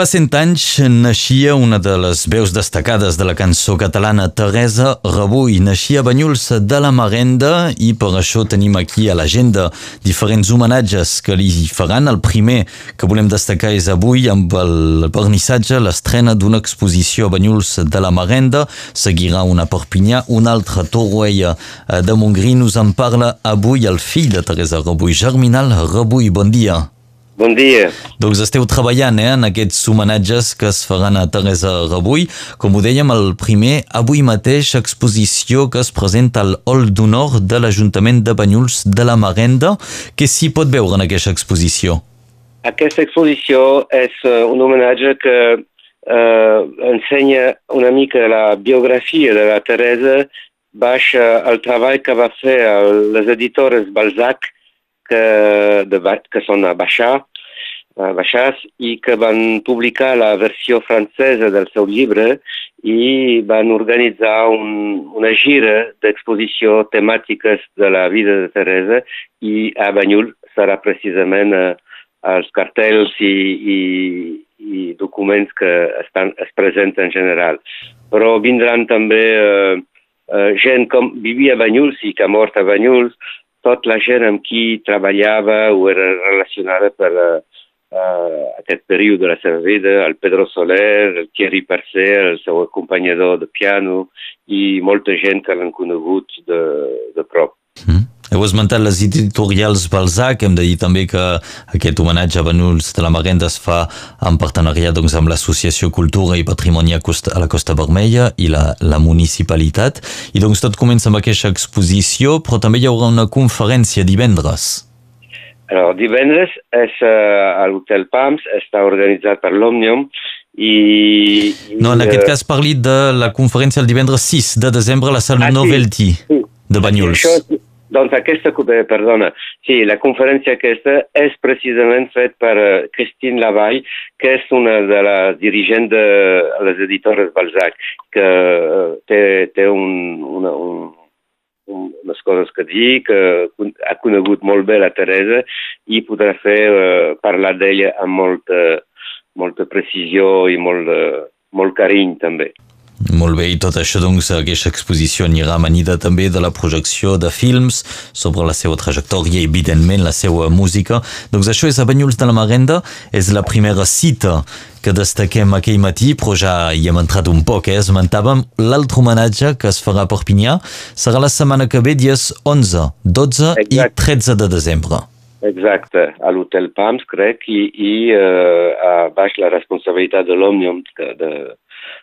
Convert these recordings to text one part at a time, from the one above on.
Fa cent anys naixia una de les veus destacades de la cançó catalana, Teresa Rebull. Naixia a Banyuls de la Marenda i per això tenim aquí a l'agenda diferents homenatges que li faran. El primer que volem destacar és avui amb el vernissatge, l'estrena d'una exposició a Banyuls de la Marenda. Seguirà una a Perpinyà, una altra a Torroella de Montgrí. Nos en parla avui el fill de Teresa Rebull, Germinal Rebull. Bon dia. Bon dia. Doncs esteu treballant eh, en aquests homenatges que es faran a Teresa Rebull. Com ho dèiem, el primer, avui mateix, exposició que es presenta al Hall d'Honor de l'Ajuntament de Banyuls de la Marenda. Què s'hi pot veure en aquesta exposició? Aquesta exposició és uh, un homenatge que uh, ensenya una mica la biografia de la Teresa baix el treball que va fer les editores Balzac que, de, que són a Baixar, baixats i que van publicar la versió francesa del seu llibre i van organitzar un, una gira d'exposició temàtiques de la vida de Teresa i a Banyul serà precisament eh, els cartells i, i, i documents que estan, es presenten en general. Però vindran també eh, eh, gent com vivia a Banyuls i que ha mort a Banyuls, tot la gent amb qui treballava o era relacionada per, uh, uh, aquest període de la seva vida, el Pedro Soler, el Thierry Parcer, el seu acompanyador de piano i molta gent que l'han conegut de, de prop. Mm. Heu esmentat les editorials Balzac, hem de dir també que aquest homenatge a Benuls de la Marenda es fa en partenariat doncs, amb l'Associació Cultura i Patrimoni a, Costa, a la Costa Vermella i la, la municipalitat. I doncs tot comença amb aquesta exposició, però també hi haurà una conferència divendres. Alors, divendres és uh, a l'Hotel Pams, està organitzat per l'Òmnium i... No, en aquest cas parli de la conferència el divendres 6 de desembre a la sala ah, Novelty sí. de Banyuls. Això, doncs aquesta, perdona, sí, la conferència aquesta és precisament fet per Christine Lavall, que és una de les dirigents de les editores Balzac, que té, té un, una, un, les coses que dir, que ha conegut molt bé la Teresa i podrà fer eh, parlar d'ella amb molta, molta precisió i molt, eh, molt carinyo també. Molt bé, i tot això, doncs, aquesta exposició anirà amanida també de la projecció de films sobre la seva trajectòria i, evidentment, la seva música. Doncs això és a Banyuls de la Marenda, és la primera cita que destaquem aquell matí, però ja hi hem entrat un poc, eh? esmentàvem l'altre homenatge que es farà a Perpinyà, serà la setmana que ve, dies 11, 12 Exacte. i 13 de desembre. Exacte, a l'Hotel Pams, crec, i, i eh, a baix la responsabilitat de l'Òmnium de, de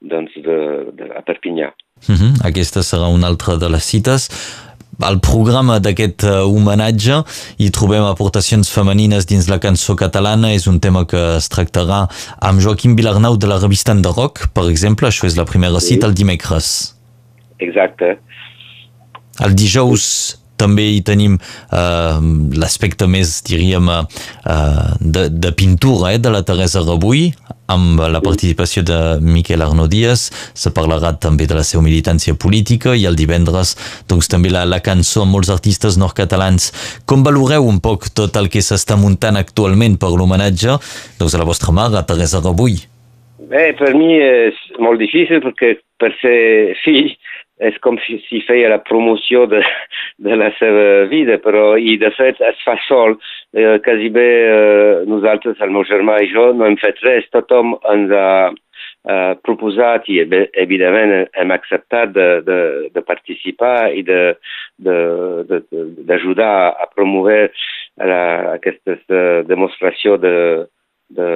doncs, de, de, a Perpinyà. Uh mhm, -huh. Aquesta serà una altra de les cites. Al programa d'aquest uh, homenatge hi trobem aportacions femenines dins la cançó catalana. És un tema que es tractarà amb Joaquim Vilarnau de la revista de Rock, per exemple. Això és la primera cita el dimecres. Exacte. El dijous també hi tenim uh, l'aspecte més, diríem, uh, de, de pintura eh, de la Teresa Rebull, amb la participació de Miquel Arno Díaz, se parlarà també de la seva militància política i el divendres doncs, també la, la cançó amb molts artistes nord-catalans. Com valoreu un poc tot el que s'està muntant actualment per l'homenatge doncs, a la vostra mare, a Teresa Rebull? Bé, per mi és molt difícil perquè per ser fill és com si, si feia la promoció de, de la seva vida, però i de fet es fa sol. Eh, quasi bé eh, nosaltres, el meu germà i jo, no hem fet res. Tothom ens ha eh, proposat i evidentment hem acceptat de, de, de participar i d'ajudar a promoure la, aquesta uh, demostració de, de,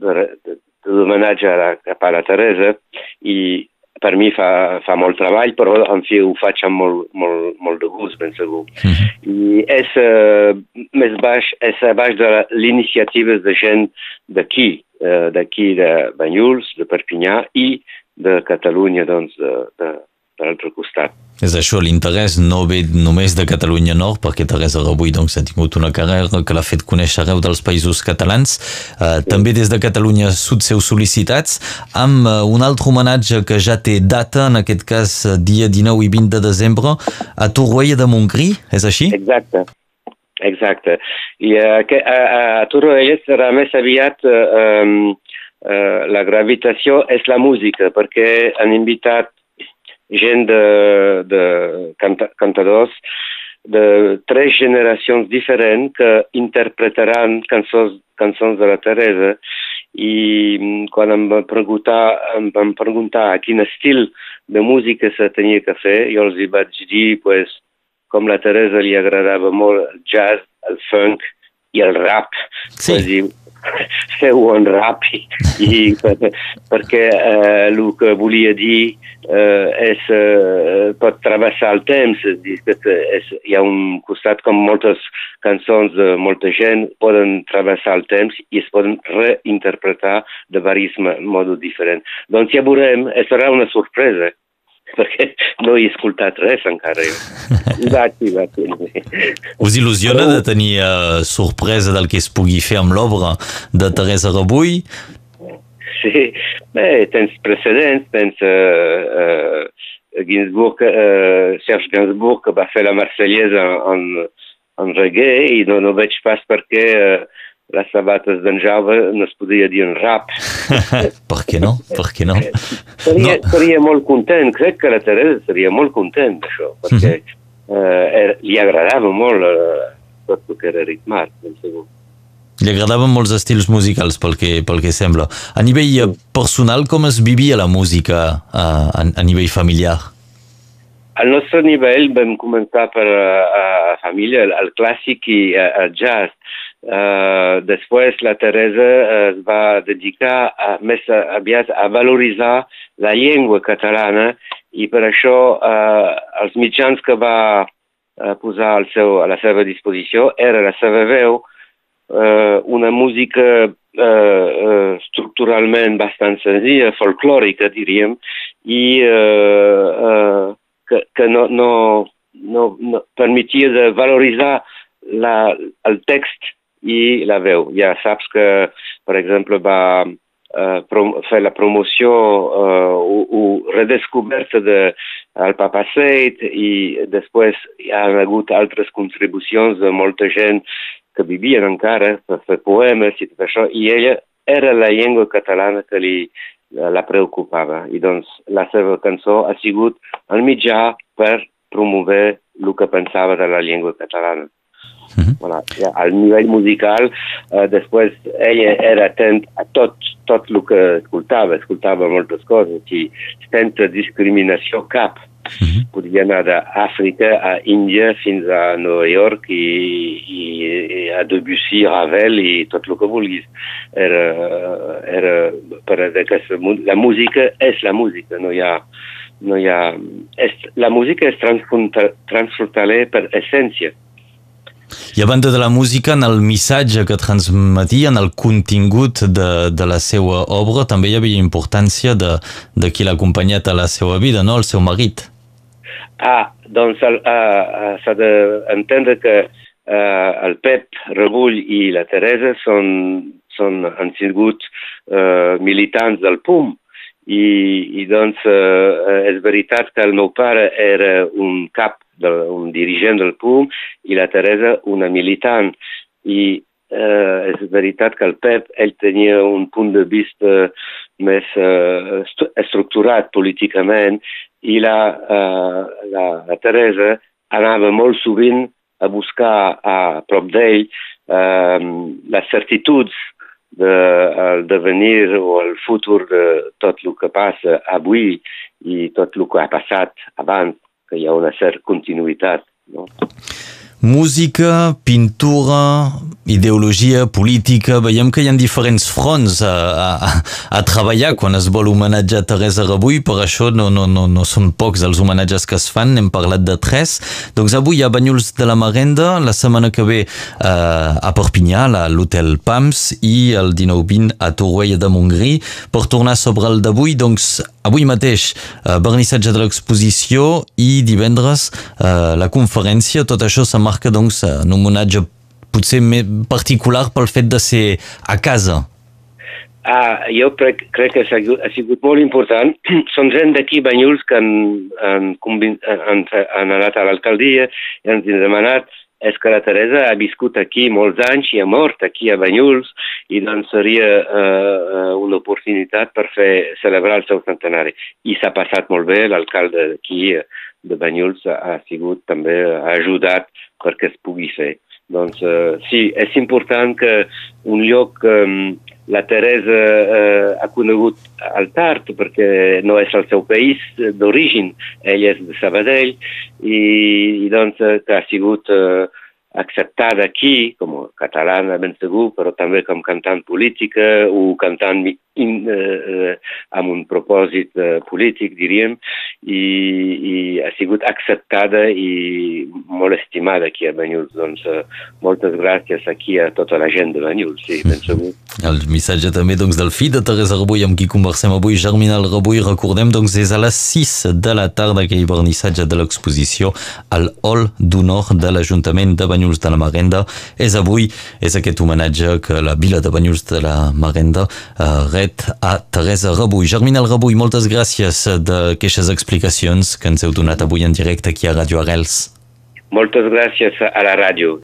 de, de, d'homenatge a la, a la Teresa i per mi fa, fa molt treball, però en fi ho faig amb molt, molt, molt de gust, ben segur. Mm -hmm. I és uh, més baix, és a baix de l'iniciativa de gent d'aquí, uh, d'aquí de Banyuls, de Perpinyà i de Catalunya, doncs, de, de, de l'altre costat. És això, l'interès no ve només de Catalunya Nord, perquè Teresa Rebull doncs, ha tingut una carrera que l'ha fet conèixer arreu dels països catalans. Eh, sí. També des de Catalunya Sud seu sol·licitats, amb eh, un altre homenatge que ja té data, en aquest cas eh, dia 19 i 20 de desembre, a Torroella de Montgrí, és així? Exacte. Exacte. I uh, que, uh, a Torroella serà més aviat uh, um, uh, la gravitació és la música, perquè han invitat gent de, de canta, cantadors de tres generacions diferents que interpretaran cançons, cançons de la Teresa i mm, quan em van preguntar, em van preguntar a quin estil de música se tenia que fer, jo els hi vaig dir, pues, com la Teresa li agradava molt el jazz, el funk i el rap. Sí. Pues, feu un rap i, i perquè eh, el que volia dir eh, és, eh, pot travessar el temps, és, hi ha un costat com moltes cançons de molta gent poden travessar el temps i es poden reinterpretar de diversos modos diferents. Doncs ja veurem, serà una sorpresa perquè no he escoltat res encara. Vaig, vaig. Us il·lusiona de tenir uh, sorpresa del que es pugui fer amb l'obra de Teresa Rebull? Sí, bé, tens precedents, tens uh, uh, Ginsburg, uh, Serge Gainsbourg que va fer la Marsellesa en, en reggae i no, no veig pas per què uh, les sabates d'en Jaume no es podria dir en rap. per què no? Per què no? Seria, no. seria molt content, crec que la Teresa seria molt content d'això, perquè uh -huh. eh, li agradava molt eh, tot el que era ritmat, ben segur. Li agradaven molts estils musicals, pel que, pel que sembla. A nivell personal, com es vivia la música a, a, a nivell familiar? Al nostre nivell vam començar per a, a família, el, el clàssic i el jazz. Uh, després la Teresa es va dedicar a, més aviat a valoritzar la llengua catalana i per això uh, els mitjans que va uh, posar al seu, a la seva disposició era la seva veu, uh, una música uh, estructuralment bastant senzilla, folclòrica, diríem, i uh, uh, que, que no, no, no, no permetia de valoritzar la, el text i la veu. Ja saps que, per exemple, va prom fer la promoció uh, o, o redescoberta de el Papa Seit i després hi ha hagut altres contribucions de molta gent que vivien encara per fer poemes i tot això, i ella era la llengua catalana que li la preocupava. I doncs la seva cançó ha sigut el mitjà per promover el que pensava de la llengua catalana. Uh -huh. voilà. Al nivell musical, eh, després ella era atent a tot, tot el que escoltava, escoltava moltes coses i sense discriminació cap. Uh -huh. Podia anar d'Àfrica a Índia fins a Nova York i, i, i a Debussy, Ravel i tot el que vulguis. Era, era per aquesta, la música és la música, no hi ha, no hi ha, és, la música és transfrontaler per essència. I a banda de la música, en el missatge que transmetia, en el contingut de, de la seva obra, també hi havia importància de, de qui l'ha acompanyat a la seva vida, no? el seu marit. Ah, doncs uh, s'ha d'entendre que uh, el Pep Rebull i la Teresa són, són, han sigut uh, militants del PUM i, i doncs uh, és veritat que el meu pare era un cap de, un dirigent del PUM i la Teresa una militant. I eh, és veritat que el Pep ell tenia un punt de vista més eh, estructurat políticament i la, eh, la, la Teresa anava molt sovint a buscar a prop d'ell eh, les certituds de, devenir o el futur de tot el que passa avui i tot el que ha passat abans que hi ha una certa continuïtat. No? Música, pintura, ideologia política, veiem que hi ha diferents fronts a, a, a treballar quan es vol homenatjar Teresa Rebull, per això no, no, no, no són pocs els homenatges que es fan, n'hem parlat de tres. Doncs avui a Banyuls de la Marenda, la setmana que ve eh, a Perpinyà, a l'Hotel Pams, i el 19-20 a Torroella de Montgrí. Per tornar sobre el d'avui, doncs avui mateix eh, vernissatge de l'exposició i divendres eh, la conferència, tot això s'ha marca doncs en un homenatge potser més particular pel fet de ser a casa. Ah, jo crec, crec que ha sigut molt important. Són gent d'aquí, Banyuls, que han, han, han, han anat a l'alcaldia i ens han demanat és que la Teresa ha viscut aquí molts anys i ha mort aquí a Banyuls i doncs seria uh, una oportunitat per fer celebrar el seu centenari. I s'ha passat molt bé, l'alcalde d'aquí de Banyuls ha sigut també, ha ajudat perquè es pugui fer. Doncs uh, sí, és important que un lloc um, la Teresa eh, ha conegut al tard perquè no és el seu país d'origen, ell és de Sabadell i, i doncs que ha sigut eh, acceptada aquí com catalana ben segur, però també com cantant política o cantant in, eh, eh, amb un propòsit eh, polític, diríem, i, i ha sigut acceptada i molt estimada aquí a Banyuls. Doncs eh, moltes gràcies aquí a tota la gent de Banyuls, sí, ben segur. El missatge també doncs, del fill de Teresa Rebull amb qui conversem avui, Germinal Rebull, recordem doncs és a les 6 de la tarda aquell vernissatge de l'exposició al Hall d'Honor de l'Ajuntament de Banyuls de la Marenda. És avui, és aquest homenatge que la vila de Banyuls de la Marenda eh, ret a Teresa Rebull. Germinal Rebull, moltes gràcies d'aquestes explicacions que ens heu donat avui en directe aquí a Ràdio Arrels. Moltes gràcies a la ràdio.